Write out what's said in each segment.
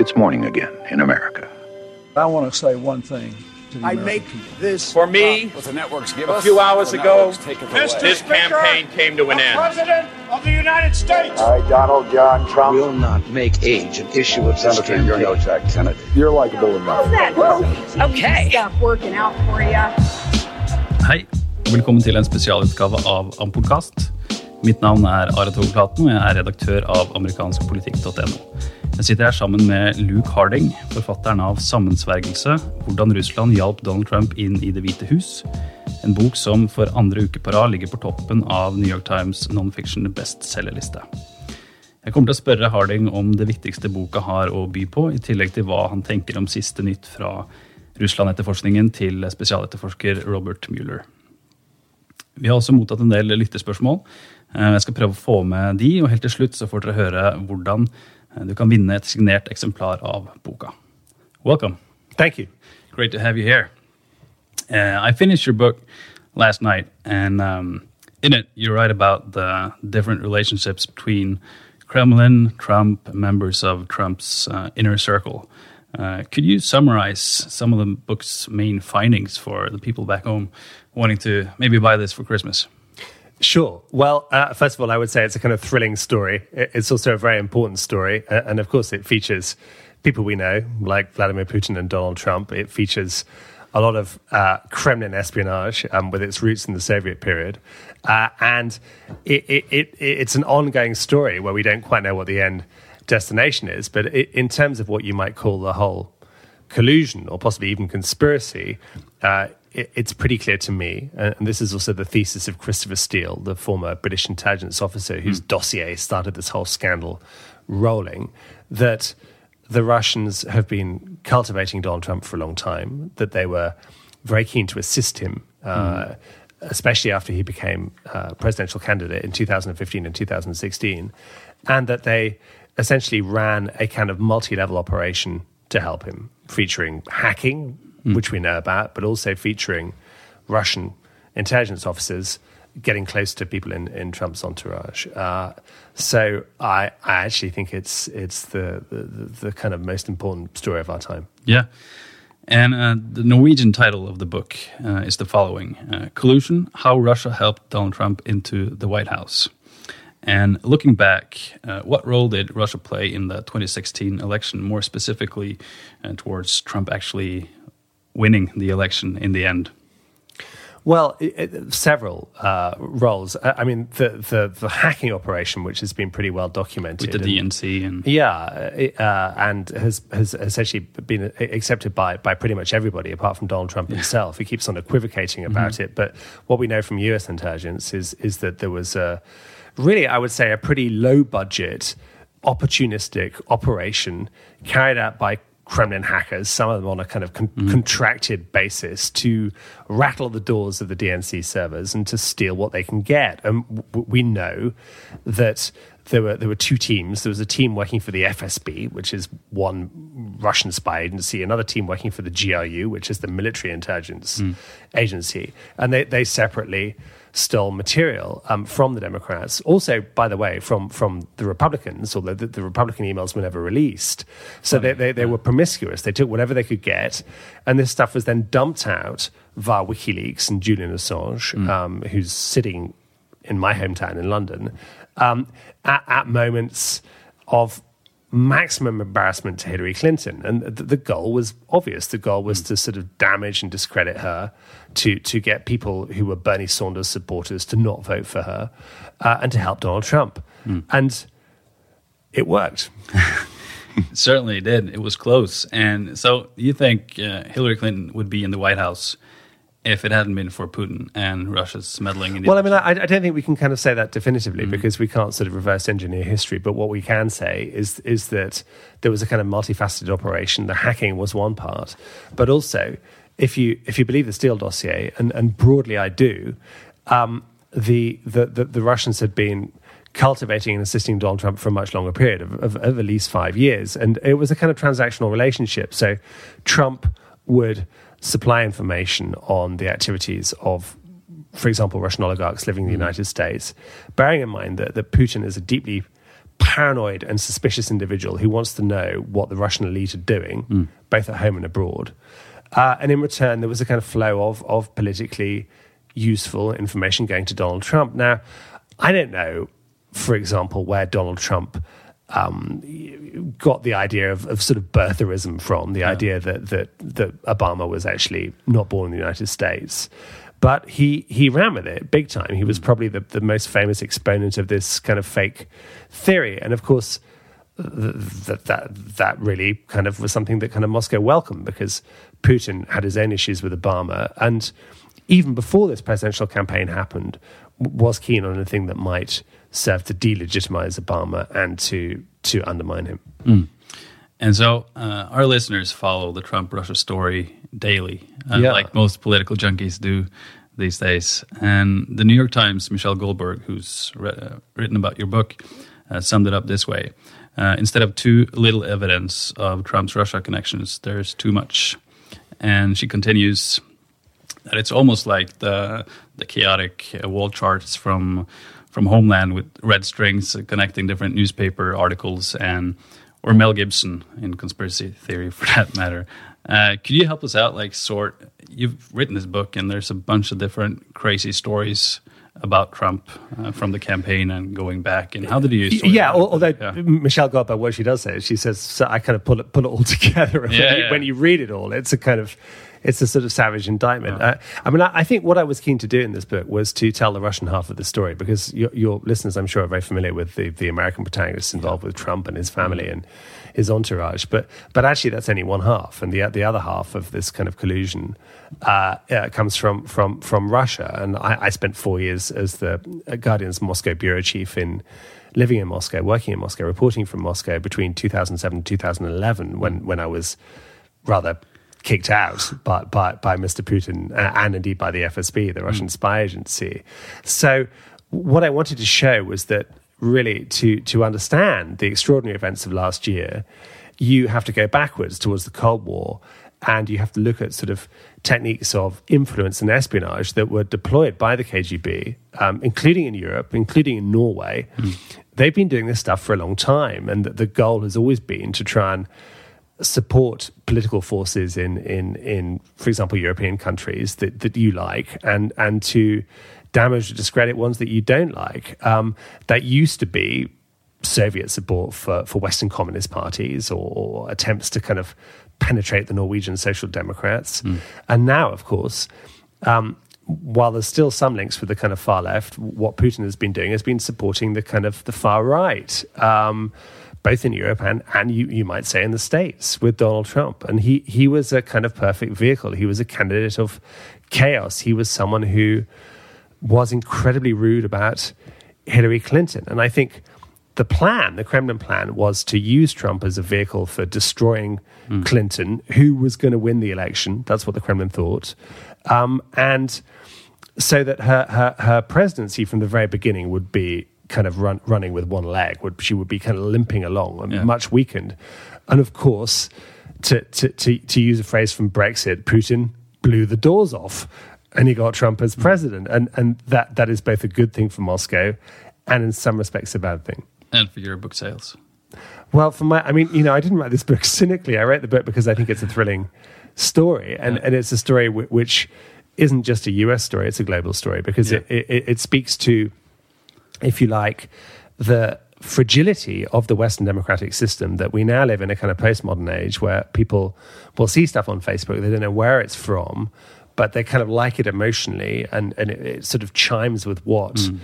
It's morning again in America. I want to say one thing. To the I American make people. this For me, what the networks give a few hours ago, networks take it this campaign came to an end. President of the United States. I, Donald John Trump. will not make age an issue of this Senator, you're no. Jack Kennedy. You're likable enough. Okay. Stuff working out for you. Hei, og velkommen til en spesialutgave av Ampodkast. Mitt navn er Are Togplaten, og jeg er redaktør av amerikanskpolitikk.no. Jeg sitter her sammen med Luke Harding, forfatteren av 'Sammensvergelse hvordan Russland hjalp Donald Trump inn i Det hvite hus'. En bok som for andre uke på rad ligger på toppen av New York Times non-fiction bestselgerliste. Jeg kommer til å spørre Harding om det viktigste boka har å by på, i tillegg til hva han tenker om siste nytt fra Russland-etterforskningen til spesialetterforsker Robert Mueller. Vi har også mottatt en del lyttespørsmål. Eh, Jeg skal prøve å få med de, og helt til slutt så får dere høre hvordan du kan vinne et signert eksemplar av boka. Welcome. Thank you. Great to have you here. Uh, I finished your book last night, and um, in it, you write about the different relationships between Kremlin, Trump, members of Trump's uh, inner circle. Uh, could you summarize some of the book's main findings for the people back home wanting to maybe buy this for Christmas? Sure. Well, uh, first of all, I would say it's a kind of thrilling story. It's also a very important story. uh, And of course, it features people we know, like Vladimir Putin and Donald Trump. It features a lot of uh, Kremlin espionage um, with its roots in the Soviet period. Uh, and it, it, it, it's an ongoing story where we don't quite know what the end destination is. But in terms of what you might call the whole collusion or possibly even conspiracy, uh, it, it's pretty clear to me, and, this is also the thesis of Christopher Steele, the former British intelligence officer whose dossier started this whole scandal rolling, that the Russians have been cultivating Donald Trump for a long time, that they were very keen to assist him. Uh, Especially after he became uh, presidential candidate in 2015 and 2016, and that they essentially ran a kind of multi level operation to help him, featuring hacking, which we know about, but also featuring Russian intelligence officers getting close to people in, in Trump's entourage. Uh, so I, I actually think it's, it's the, the, the kind of most important story of our time. Yeah. And uh, the Norwegian title of the book uh, is the following uh, Collusion How Russia Helped Donald Trump into the White House. And looking back, uh, what role did Russia play in the 2016 election, more specifically uh, towards Trump actually winning the election in the end? Well, i i Uh, several uh, roles. I I mean, the, the, the hacking operation, which has been pretty well documented. With the DNC and Yeah, it, uh, and has has essentially been accepted by by pretty much everybody apart from Donald Trump himself. He keeps on equivocating about it, but what we know from U.S. intelligence is is that there was a really, I would say, a pretty low budget, opportunistic operation carried out by Kremlin hackers, some of them on a kind of con- mm-hmm. contracted basis, to rattle the doors of the DNC servers and to steal what they can get. And w- we know that there were there were two teams. There was a team working for the FSB, which is one Russian spy agency, another team working for the GRU, which is the military intelligence mm. agency, and they they separately stole material um, from the Democrats. Also, by the way, from from the Republicans, although the, the Republican emails were never released. So they, they, they were promiscuous. They took whatever they could get, and this stuff was then dumped out via WikiLeaks and Julian Assange, um, who's sitting in my hometown in London, um, at, at moments of maximum embarrassment to Hillary Clinton. And the, the goal was obvious. The goal was to sort of damage and discredit her, to, to get people who were Bernie Sanders supporters to not vote for her, uh, and to help Donald Trump. And it worked. certainly it did. It was close. And so you think uh, Hillary Clinton would be in the White House if it hadn't been for Putin and Russia's meddling in the Well, I mean, I, I don't think we can kind of say that definitively because we can't sort of reverse engineer history. But what we can say is is that there was a kind of multifaceted operation. The hacking was one part, but also, if you if you believe the Steele dossier, and, and broadly I do, um, the, the the the Russians had been cultivating and assisting Donald Trump for a much longer period of, of, of at least five years, and it was a kind of transactional relationship. So, Trump would supply information on the activities of for example, Russian oligarchs living in the United States, bearing in mind that, that Putin is a deeply paranoid and suspicious individual who wants to know what the Russian elite are doing, both at home and abroad. Uh, and in return, there was a kind of flow of, of politically useful information going to Donald Trump. Now, I don't know, for example, where Donald Trump um, got the idea of, of, sort of birtherism from, the yeah. idea that, that, that Obama was actually not born in the United States. But he, he ran with it big time. He was mm. probably the, the most famous exponent of this kind of fake theory. And of course, that that that really kind of was something that kind of Moscow welcomed because Putin had his own issues with Obama, and even before this presidential campaign happened, was keen on anything that might serve to delegitimize Obama and to to undermine him. Mm. And so, uh, our listeners follow the Trump Russia story daily, uh, yeah. like most political junkies do these days. And the New York Times, Michelle Goldberg, who's re- uh, written about your book, uh, summed it up this way uh, Instead of too little evidence of Trump's Russia connections, there's too much. And she continues that it's almost like the, the chaotic uh, wall charts from from Homeland with red strings connecting different newspaper articles and or Mel Gibson in conspiracy theory for that matter. Uh, could you help us out? Like, sort you've written this book, and there's a bunch of different crazy stories about Trump uh, from the campaign and going back. And how did you? Yeah, although yeah. Michelle Goldberg, what she does say, she says, so I kind of put it put it all together. Yeah, when, you, yeah. when you read it all, it's a kind of it's a sort of savage indictment. Uh, I mean, I, I, think what I was keen to do in this book was to tell the Russian half of the story because your, your listeners, I'm sure, are very familiar with the, the American protagonists involved with Trump and his family mm-hmm. and his entourage. But but actually, that's only one half, and the the other half of this kind of collusion uh, uh, comes from from from Russia. And I, I, spent four years as the Guardian's Moscow bureau chief in living in Moscow, working in Moscow, reporting from Moscow between 2007 and 2011, when when I was rather kicked out by, by, by Mr. Putin uh, and indeed by the FSB, the Russian mm. spy agency. So, what I wanted to show was that really to, to understand the extraordinary events of last year, you have to go backwards towards the Cold War and you have to look at sort of techniques of influence and espionage that were deployed by the KGB, um, including in Europe, including in Norway. Mm. They've been doing this stuff for a long time, and the goal has always been to try and support political forces in, in, in for example, European countries that, that you like, and, and to damage or discredit ones that you don't like. Um, that used to be Soviet support for, for Western communist parties or, or, attempts to kind of penetrate the Norwegian Social Democrats. Mm. And now, of course, um, while there's still some links with the kind of far left, what Putin has been doing has been supporting the kind of the far right. Um, both in Europe and, and you, you might say in the States with Donald Trump. And he, he was a kind of perfect vehicle. He was a candidate of chaos. He was someone who was incredibly rude about Hillary Clinton. And I think the plan, the Kremlin plan, was to use Trump as a vehicle for destroying mm. Clinton, who was going to win the election. That's what the Kremlin thought. Um, and so that her, her, her presidency from the very beginning would be kind of run, running with one leg. Would she would be kind of limping along and yeah. much weakened. And of course, to, to, to, to use a phrase from Brexit, Putin blew the doors off and he got Trump as mm. president. And, and that, that is both a good thing for Moscow and in some respects a bad thing. And for your book sales. Well, for my, I mean, you know, I didn't write this book cynically. I wrote the book because I think it's a thrilling story. And, yeah. and it's a story w- which isn't just a US story, it's a global story because yeah. it, it, it speaks to if you like, the fragility of the Western democratic system that we now live in a kind of postmodern age where people will see stuff on Facebook, they don't know where it's from, but they kind of like it emotionally and, and it, it sort of chimes with what. Mm.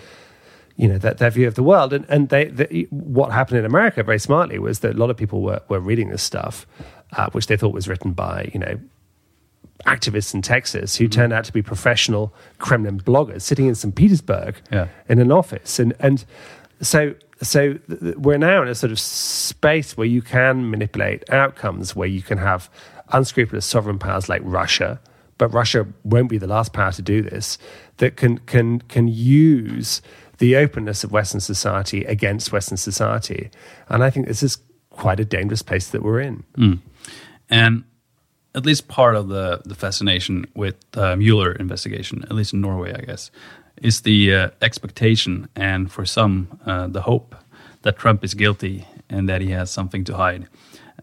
You know that their view of the world, and and they, they, what happened in America very smartly was that a lot of people were were reading this stuff, uh, which they thought was written by you know activists in Texas who mm-hmm. turned out to be professional Kremlin bloggers sitting in St. Petersburg yeah. in an office. And, and so, so th- we're now in a sort of space where you can manipulate outcomes, where you can have unscrupulous sovereign powers like Russia, but Russia won't be the last power to do this, that can, can, can use the openness of Western society against Western society. And I think this is quite a dangerous place that we're in. Mm. And at least part of the the fascination with uh, Mueller investigation, at least in Norway, I guess, is the uh, expectation and for some uh, the hope that Trump is guilty and that he has something to hide.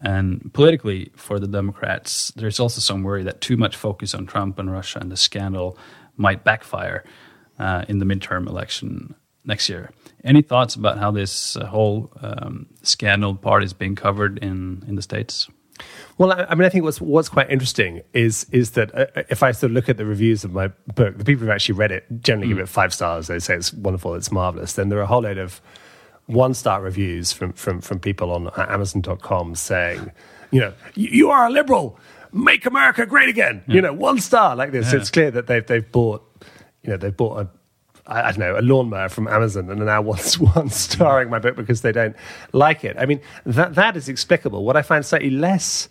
And politically, for the Democrats, there's also some worry that too much focus on Trump and Russia and the scandal might backfire uh, in the midterm election next year. Any thoughts about how this uh, whole um, scandal part is being covered in, in the States? Well, I, I mean, I think what's what's quite interesting is is that uh, if I sort of look at the reviews of my book, the people who've actually read it generally mm. give it five stars. They say it's wonderful, it's marvelous. Then there are a whole load of one star reviews from from from people on Amazon.com saying, you know, you are a liberal, make America great again. Yeah. You know, one star like this. Yeah. It's clear that they've they've bought, you know, they've bought a I, don't know, a lawnmower from Amazon and are now one, one starring my book because they don't like it. I mean, that, that is explicable. What I find slightly less,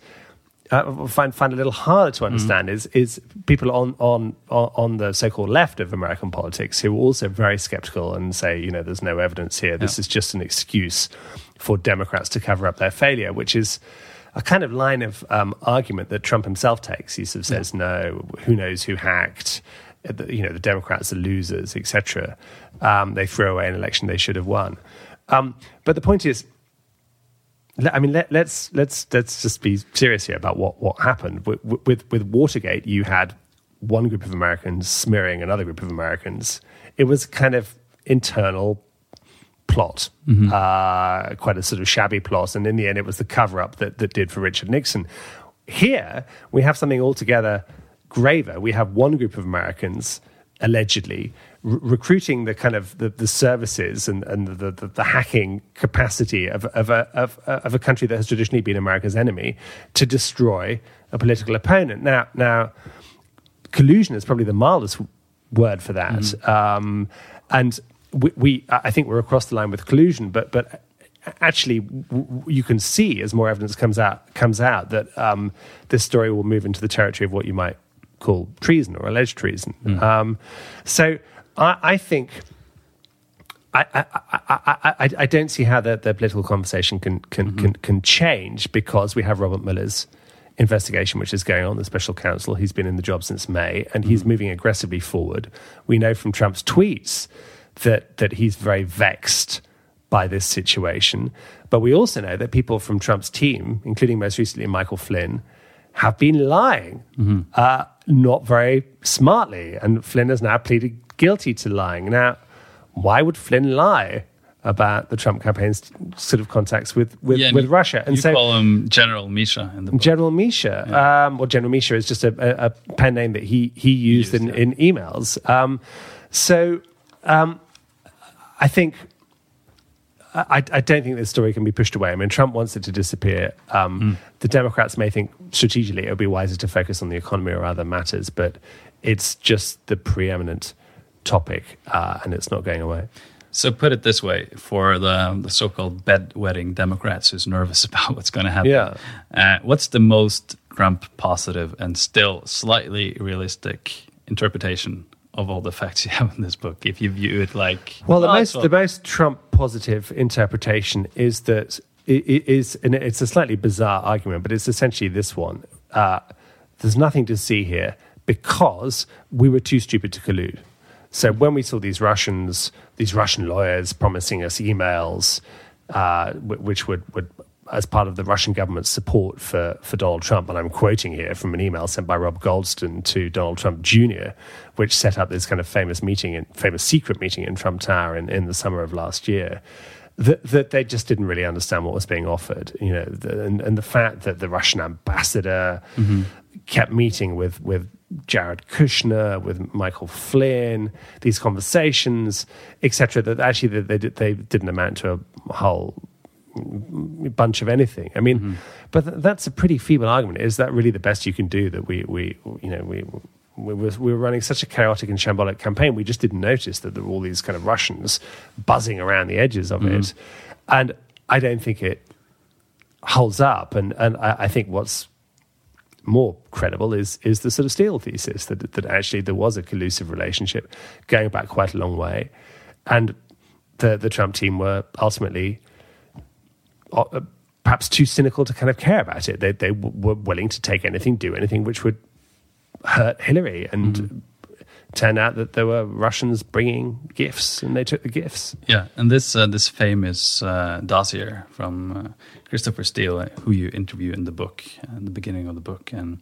uh, find, find a little harder to understand mm-hmm. is, is people on, on, on the so called left of American politics who are also very skeptical and say, you know, there's no evidence here. This yeah. is just an excuse for Democrats to cover up their failure, which is a kind of line of um, argument that Trump himself takes. He sort of says, yeah. no, who knows who hacked you know the Democrats are losers, etc. Um, they throw away an election they should have won. Um, but the point is, I mean, let, us let's, let's let's just be serious here about what what happened with, with with Watergate. You had one group of Americans smearing another group of Americans. It was kind of internal plot, mm-hmm. uh, quite a sort of shabby plot, and in the end, it was the cover up that that did for Richard Nixon. Here we have something altogether graver. We have one group of Americans allegedly recruiting the kind of the, the services and, and the, the, the, hacking capacity of, of, a, of, of a country that has traditionally been America's enemy to destroy a political opponent. Now, now collusion is probably the mildest word for that. Mm. Um, and we, we, I think we're across the line with collusion, but, but actually you can see as more evidence comes out comes out that um, this story will move into the territory of what you might called treason or alleged treason. Mm. Um, so I, I think. I, I, I, I, don't see how the, the political conversation can can, mm-hmm. can can change because we have Robert Mueller's investigation, which is going on, the special counsel. He's been in the job since May, and he's mm-hmm. moving aggressively forward. We know from Trump's tweets that that he's very vexed by this situation, but we also know that people from Trump's team, including most recently Michael Flynn, have been lying. Mm-hmm. Uh, not very smartly. And Flynn has now pleaded guilty to lying. Now, why would Flynn lie? About the Trump campaign's sort of contacts with with, yeah, with Russia, and you so call him General Misha. In the book. General Misha, yeah. um, well, General Misha is just a, a, a, pen name that he he used, used in, in emails. Um, so um, I think I, I, don't think this story can be pushed away. I mean, Trump wants it to disappear. Um, mm. The Democrats may think strategically it would be wiser to focus on the economy or other matters, but it's just the preeminent topic, uh, and it's not going away. So, put it this way: for the, the so-called bedwetting Democrats who's nervous about what's going to happen, yeah. Uh, what's the most Trump positive and still slightly realistic interpretation of all the facts you have in this book if you view it like well the oh, most the most trump positive interpretation is that it is and it's a slightly bizarre argument but it's essentially this one. Uh, there's nothing to see here because we were too stupid to collude. So when we saw these russians these russian lawyers promising us emails uh, which would, would as part of the Russian government's support for, for Donald Trump. And I'm quoting here from an email sent by Rob Goldstone to Donald Trump Jr., which set up this kind of famous meeting, in, famous secret meeting in Trump Tower in, in the summer of last year. That, that they just didn't really understand what was being offered, you know, the, and, and the fact that the Russian ambassador mm-hmm. kept meeting with with Jared Kushner, with Michael Flynn, these conversations, etc. That actually they, they, they didn't amount to a whole bunch of anything. I mean, mm-hmm. but th- that's a pretty feeble argument. Is that really the best you can do? That we, we you know, we, we were, we were running such a chaotic and shambolic campaign, we just didn't notice that there were all these kind of Russians buzzing around the edges of mm-hmm. it. And I don't think it holds up. And, and I, I think what's more credible is is the sort of Steele thesis that that actually there was a collusive relationship going back quite a long way, and the the Trump team were ultimately uh, perhaps too cynical to kind of care about it. They, they w- were willing to take anything, do anything which would hurt Hillary and turned out that there were Russians bringing gifts, and they took the gifts. Yeah, and this uh, this famous uh, dossier from uh, Christopher Steele, uh, who you interview in the book, uh, in the beginning of the book, and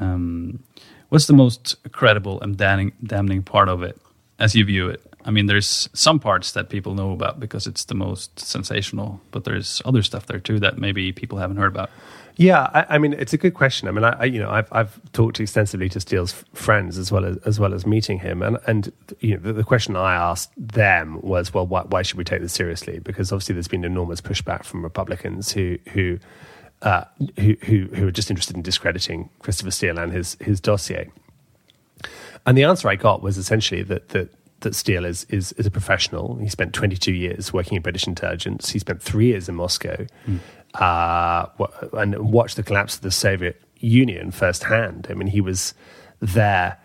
um, what's the most credible and damning, damning part of it, as you view it? I mean, there's some parts that people know about because it's the most sensational, but there's other stuff there too that maybe people haven't heard about. Yeah, I, I mean, it's a good question. I mean, I, I, you know, I've I've talked extensively to Steele's friends as well as as well as meeting him, and and you know, the, the question I asked them was, well, why, why should we take this seriously? Because obviously, there's been enormous pushback from Republicans who who. Uh, who, who who are just interested in discrediting Christopher Steele and his his dossier, and the answer I got was essentially that that that Steele is, is, is a professional. He spent 22 years working in British intelligence. He spent three years in Moscow mm. uh, and watched the collapse of the Soviet Union firsthand. I mean, he was there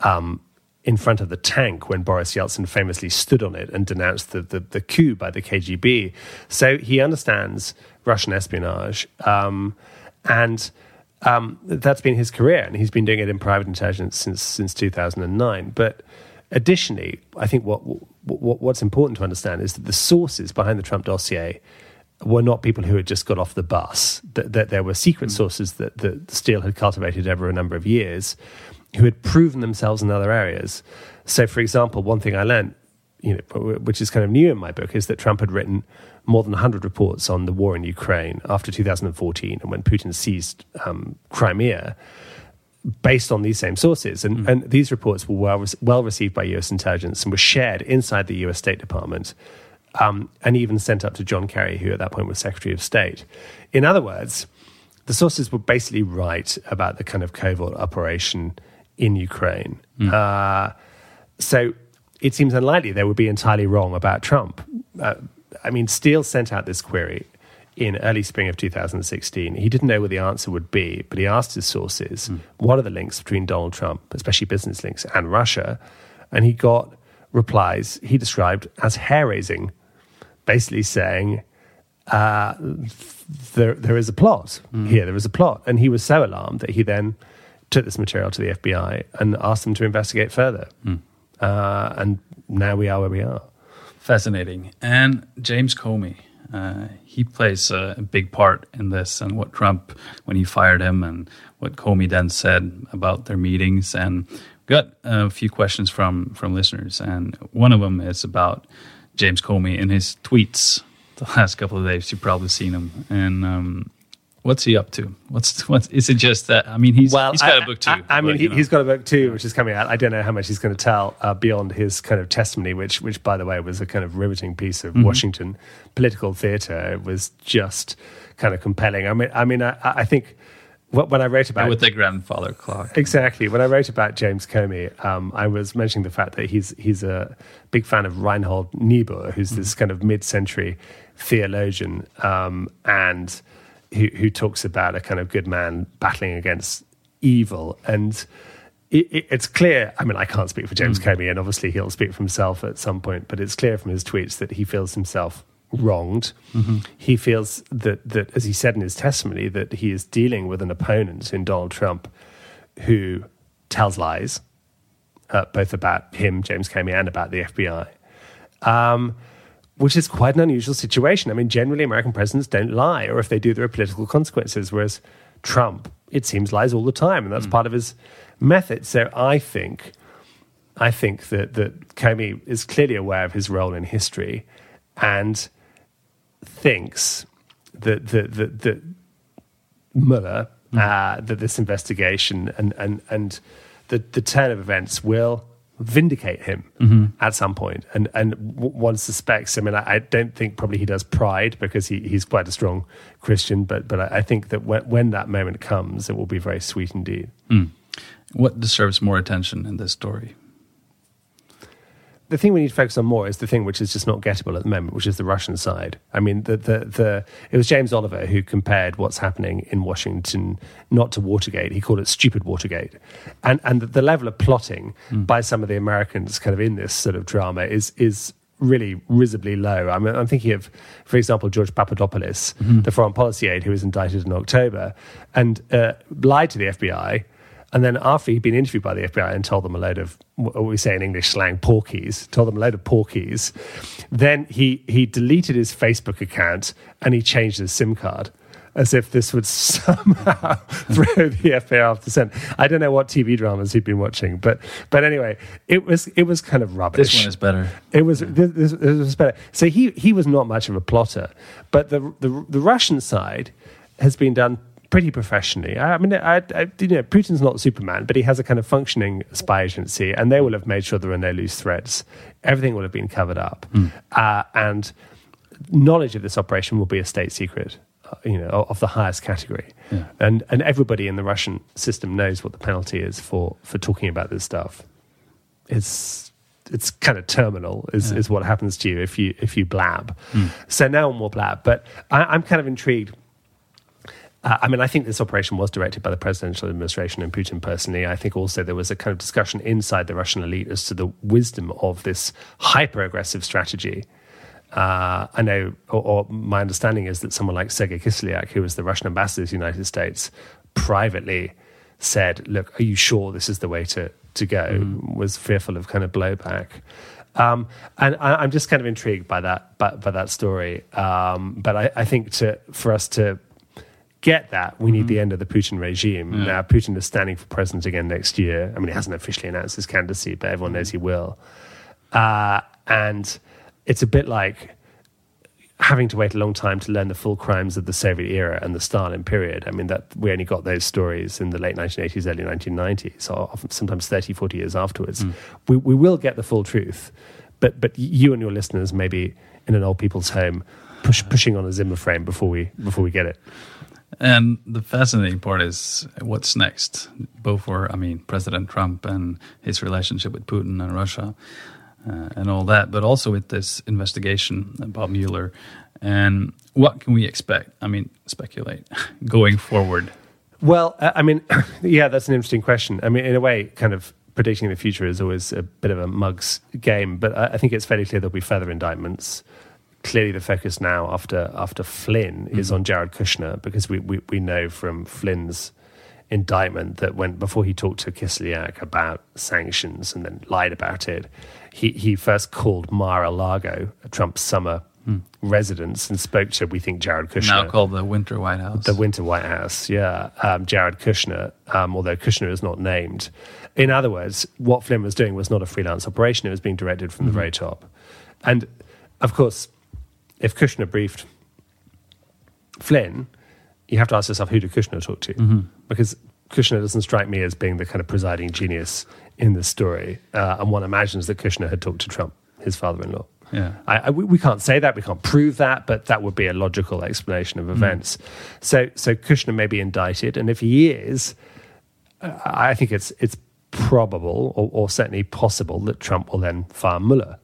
um, in front of the tank when Boris Yeltsin famously stood on it and denounced the, the, the coup by the KGB. So he understands Russian espionage. Um, and um, that's been his career, and he's been doing it in private intelligence since since 2009. But Additionally, I think what, what, what's important to understand is that the sources behind the Trump dossier were not people who had just got off the bus. That, that there were secret mm. sources that, that Steele had cultivated over a number of years, who had proven themselves in other areas. So, for example, one thing I learned, you know, which is kind of new in my book, is that Trump had written more than 100 reports on the war in Ukraine after 2014 and when Putin seized um, Crimea based on these same sources. And, mm. and these reports were well, well received by US intelligence and were shared inside the US State Department um, and even sent up to John Kerry, who at that point was Secretary of State. In other words, the sources were basically right about the kind of covert operation in Ukraine. Mm. Uh, so it seems unlikely they would be entirely wrong about Trump. Uh, I mean, Steele sent out this query in early spring of 2016. He didn't know what the answer would be, but he asked his sources, mm. what are the links between Donald Trump, especially business links, and Russia? And he got replies he described as hair raising, basically saying, uh, there, there is a plot mm. here, there is a plot. And he was so alarmed that he then took this material to the FBI and asked them to investigate further. Mm. Uh, and now we are where we are. Fascinating. And James Comey, uh, he plays a, big part in this, and what Trump, when he fired him, and what Comey then said about their meetings. And got a few questions from from listeners, and one of them is about James Comey and his tweets the last couple of days. You've probably seen them, and um, What's he up to? What's what? Is it just that? I mean, he's well, he's got I, a book too. I, I mean, he, has got a book too, which is coming out. I don't know how much he's going to tell uh, beyond his kind of testimony, which, which by the way, was a kind of riveting piece of mm-hmm. Washington political theater. It was just kind of compelling. I mean, I mean, I, I think when I wrote about and with the grandfather clock, exactly. When I wrote about James Comey, um, I was mentioning the fact that he's he's a big fan of Reinhold Niebuhr, who's mm-hmm. this kind of mid-century theologian, um, and who, who talks about a kind of good man battling against evil. And it, it, it's clear, I mean, I can't speak for James mm. Comey, and obviously he'll speak for himself at some point, but it's clear from his tweets that he feels himself wronged. Mm-hmm. He feels that, that, as he said in his testimony, that he is dealing with an opponent in Donald Trump who tells lies, uh, both about him, James Comey, and about the FBI. Um, which is quite an unusual situation. I mean, generally, American presidents don't lie, or if they do, there are political consequences. Whereas Trump, it seems, lies all the time, and that's mm. part of his method. So I think, I think that that Comey is clearly aware of his role in history, and thinks that that that, that Mueller, mm. uh, that this investigation and and and the the turn of events will vindicate him mm-hmm. at some point. And and one suspects. I mean, I, I, don't think probably he does pride because he, he's quite a strong Christian. But but I, I think that when, when, that moment comes, it will be very sweet indeed. Mm. What deserves more attention in this story? The thing we need to focus on more is the thing which is just not gettable at the moment, which is the Russian side. I mean, the, the, the, it was James Oliver who compared what's happening in Washington not to Watergate. He called it stupid Watergate. And, and the level of plotting mm. by some of the Americans kind of in this sort of drama is, is really risibly low. I mean, I'm thinking of, for example, George Papadopoulos, mm-hmm. the foreign policy aide who was indicted in October and uh, lied to the FBI And then after he'd been interviewed by the FBI and told them a load of what we say in English slang, porkies, told them a load of porkies, then he he deleted his Facebook account and he changed his SIM card as if this would somehow throw the FBI off the scent. I don't know what TV dramas he'd been watching, but but anyway, it was it was kind of rubbish. This one is better. It was this, this, this was better. So he he was not much of a plotter, but the the, the Russian side has been done pretty professionally. I, I mean, I, I, you know, Putin's not Superman, but he has a kind of functioning spy agency, and they will have made sure there are no loose threads. Everything will have been covered up, uh, and knowledge of this operation will be a state secret. uh, You know, of the highest category, Yeah. and and everybody in the Russian system knows what the penalty is for for talking about this stuff. It's it's kind of terminal is, is what happens to you if you if you blab. So now more blab, but I, I'm kind of intrigued. Uh, I mean, I think this operation was directed by the presidential administration and Putin personally. I think also there was a kind of discussion inside the Russian elite as to the wisdom of this hyper aggressive strategy. Uh, I know, or, or my understanding is that someone like Sergei Kislyak, who was the Russian ambassador to the United States, privately said, "Look, are you sure this is the way to to go?" Was fearful of kind of blowback. Um, and I, I'm just kind of intrigued by that by, by that story. Um, but I, I think to for us to get that, we need the mm-hmm. end of the Putin regime. Now, Putin is standing for president again next year. I mean, he hasn't officially announced his candidacy, but everyone knows mm-hmm. he will. Uh, and it's a bit like having to wait a long time to learn the full crimes of the Soviet era and the Stalin period. I mean, that we only got those stories in the late 1980s, early 1990s, or often, sometimes 30, 40 years afterwards. Mm. We, we will get the full truth, but, but you and your listeners may be in an old people's home push, pushing on a Zimmer frame before we, before we get it. And the fascinating part is what's next, both for, I mean, President Trump and his relationship with Putin and Russia uh, and all that, but also with this investigation about Mueller. And what can we expect? I mean, speculate going forward. Well, I mean, yeah, that's an interesting question. I mean, in a way, kind of predicting the future is always a bit of a mug's game, but I I think it's fairly clear there'll be further indictments. Clearly, the focus now after after Flynn is on Jared Kushner because we, we, we know from Flynn's indictment that when before he talked to Kislyak about sanctions and then lied about it, he he first called Mar-a-Lago, Trump's summer residence, and spoke to we think Jared Kushner Now called the Winter White House. the Winter White House, yeah. Um, Jared Kushner, um, although Kushner is not named. In other words, what Flynn was doing was not a freelance operation, it was being directed from the very top. And of course, if Kushner briefed Flynn, you have to ask yourself who did Kushner talk to? Because Kushner doesn't strike me as being the kind of presiding genius in this story. Uh, and one imagines that Kushner had talked to Trump, his father in law. Yeah. I, I, we, can't say that, we can't prove that, but that would be a logical explanation of events. So, so Kushner may be indicted, and if he is, uh, I think it's it's probable or, or certainly possible that Trump will then fire Mueller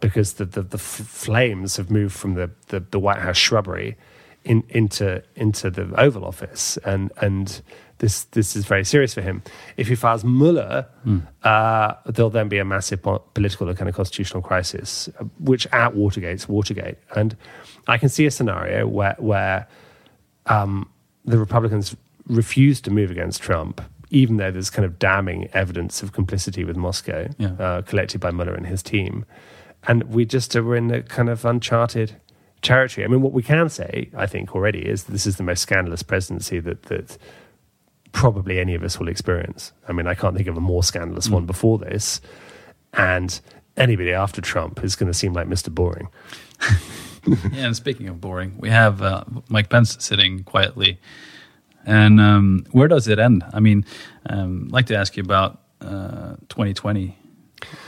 because the, the, the flames have moved from the, the, the White House shrubbery in, into into the Oval Office, and and this this is very serious for him. If he fires Mueller, uh, there'll then be a massive political and kind of constitutional crisis, which at Watergate's Watergate, and I can see a scenario where where um, the Republicans refuse to move against Trump, even though there's kind of damning evidence of complicity with Moscow Yeah. uh, collected by Mueller and his team. And we just are in a kind of uncharted territory. I mean, what we can say, I think, already is this is the most scandalous presidency that, that probably any of us will experience. I mean, I can't think of a more scandalous one before this. And anybody after Trump is going to seem like Mr. Boring. Yeah, and speaking of boring, we have uh, Mike Pence sitting quietly. And um, where does it end? I mean, um, I'd like to ask you about uh, 2020.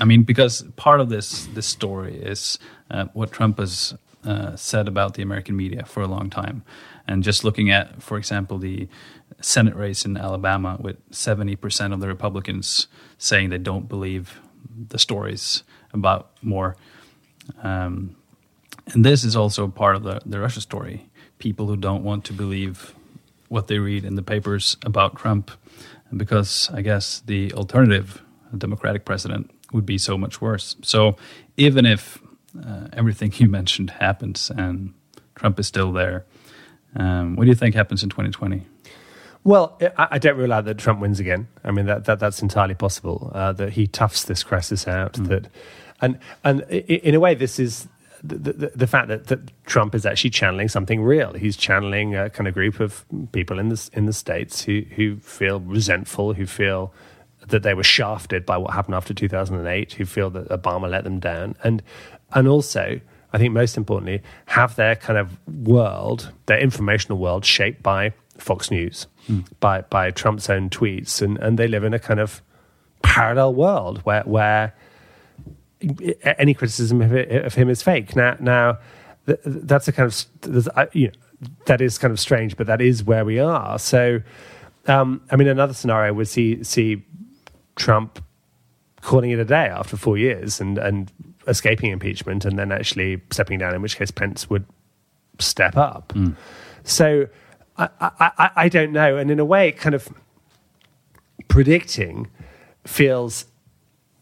I mean, because part of this this story is uh, what Trump has uh, said about the American media for a long time, and just looking at, for example, the Senate race in Alabama, with 70 percent of the Republicans saying they don't believe the stories about Moore. Um, and this is also part of the, the Russia story. People who don't want to believe what they read in the papers about Trump, because I guess the alternative, Democratic president, would be so much worse. So even if uh, everything you mentioned happens and Trump is still there, um, what do you think happens in 2020? Well, I, I don't rule out that Trump wins again. I mean, that, that that's entirely possible. Uh, that he toughs this crisis out. That, and and in a way, this is the, the, the fact that, that Trump is actually channeling something real. He's channeling a kind of group of people in the in the states who who feel resentful, who feel that they were shafted by what happened after 2008, who feel that Obama let them down, and and also. I think most importantly, have their kind of world, their informational world, shaped by Fox News, by by Trump's own tweets, and, and they live in a kind of parallel world where where any criticism of, it, of him is fake. Now, now th- that's a kind of you know, that is kind of strange, but that is where we are. So, um, I mean, another scenario would see see Trump calling it a day after four years and and escaping impeachment, and then actually stepping down. In which case, Pence would step up. So, I, I, I, I don't know, and in a way, kind of predicting feels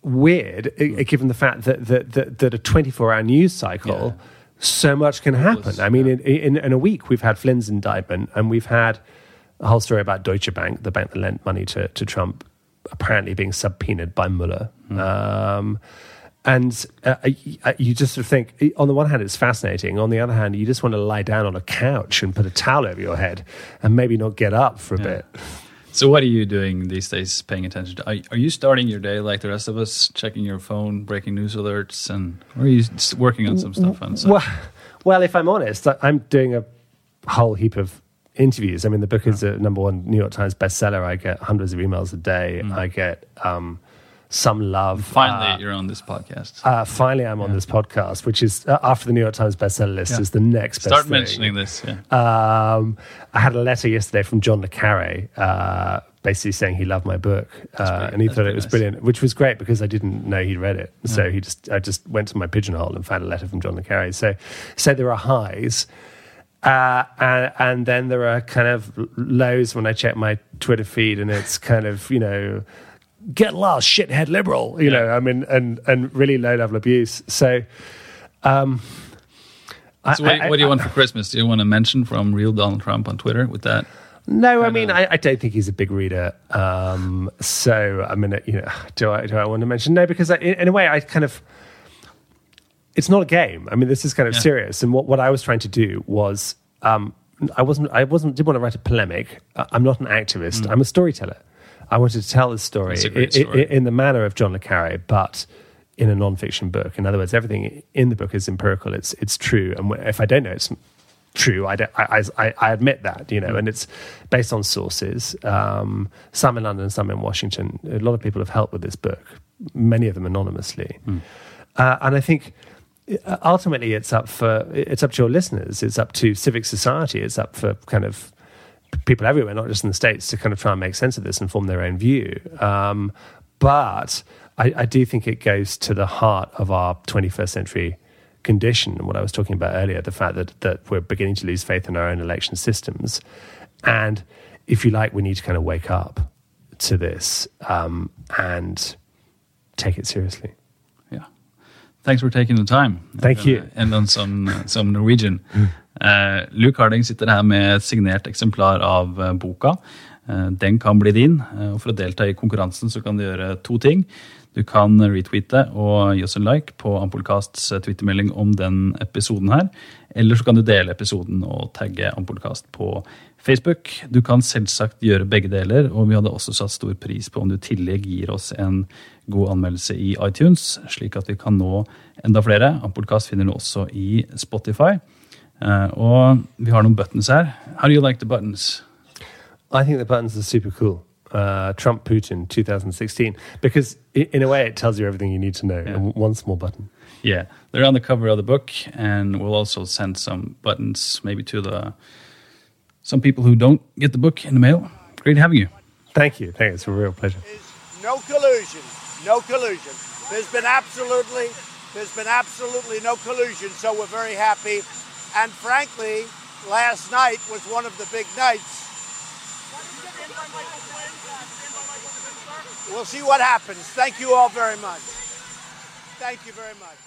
weird, uh, given the fact that that that, that a twenty four hour news cycle, so much can happen. I mean, in, in in a week we've had Flynn's indictment, and we've had a whole story about Deutsche Bank, the bank that lent money to to Trump, apparently being subpoenaed by Mueller. Um, and uh, you just sort of think, on the one hand, it's fascinating. On the other hand, you just want to lie down on a couch and put a towel over your head and maybe not get up for a bit. So, what are you doing these days? Paying attention to? Are, are you starting your day like the rest of us, checking your phone, breaking news alerts, and or are you working on some stuff? And so, Well, well, if I'm honest, I'm doing a whole heap of interviews. I mean, the book is a number one New York Times bestseller. I get hundreds of emails a day. I get um, some love. finally, Uh, you're on this podcast. uh, finally, I'm on this podcast, which is uh, after the New York Times bestseller list Yeah. is the next best Start thing. mentioning this. Yeah. Um, I had a letter yesterday from John Le Carre, uh, basically saying he loved my book, uh, and he that's thought it was nice. brilliant, which was great because I didn't know he'd read it. So he just, I just went to my pigeonhole and found a letter from John Le Carre. So, so there are highs. Uh, and, and then there are kind of lows when I check my Twitter feed, and it's kind of you know, get lost, shithead liberal, you know. I mean, and and really low level abuse. So, um, I- what, I- what do you I- want for Christmas? Do you want to mention from real Donald Trump on Twitter with that? No, I mean, I, I don't think he's a big reader. Um, so, I mean, you know, do I do I want to mention no? Because in a way, I kind of, it's not a game. I mean, this is kind of Yeah. serious. And what, what I was trying to do was, um, I wasn't, I wasn't, didn't want to write a polemic. I'm not an activist. I'm a storyteller. I wanted to tell the story, It's a great i- i- story. in the manner of John le Carre, but in a non-fiction book. In other words, everything in the book is empirical. It's it's true, and if I don't know it's true, I, I, I, I admit that, you know, and it's based on sources, um, some in London, some in Washington. A lot of people have helped with this book, many of them anonymously, uh, and I think ultimately it's up for it's up to your listeners, it's up to civic society, it's up for kind of people everywhere, not just in the states, to kind of try and make sense of this and form their own view. Um, but I, I do think it goes to the heart of our 21st century condition and what I was talking about earlier, the fact that that we're beginning to lose faith in our own election systems, and if you like, we need to kind of wake up to this um, and take it seriously. Thanks for taking the time. Thank you. Uh, And on some, some Norwegian. Uh, Luke Harding sitter her med et signert eksemplar av eh, boka. Eh, den kan bli din. Og For å delta i konkurransen så kan du gjøre to ting. Du kan retweete og gi oss en like på Ampolcasts eh, twittermelding om den episoden her. Eller så kan du dele episoden og tagge Ampolcast på Facebook. Du kan selvsagt gjøre begge deler, og vi hadde også satt stor pris på om du i tillegg gir oss en god anmeldelse i iTunes, slik at vi kan nå enda flere. Ampolcast finner du også i Spotify. Eh, og vi har noen buttons her. How do you like the buttons? I think the buttons are super cool. Uh, Trump Putin 2016 because in a way it tells you everything you need to know in one small button. Yeah, they're on the cover of the book, and we'll also send some buttons maybe to the some people who don't get the book in the mail. Great having you. Thank you. Thank you. It's a real pleasure. No collusion. No collusion. There's been absolutely, there's been absolutely no collusion. So we're very happy. And frankly, last night was one of the big nights. We'll see what happens. Thank you all very much. Thank you very much.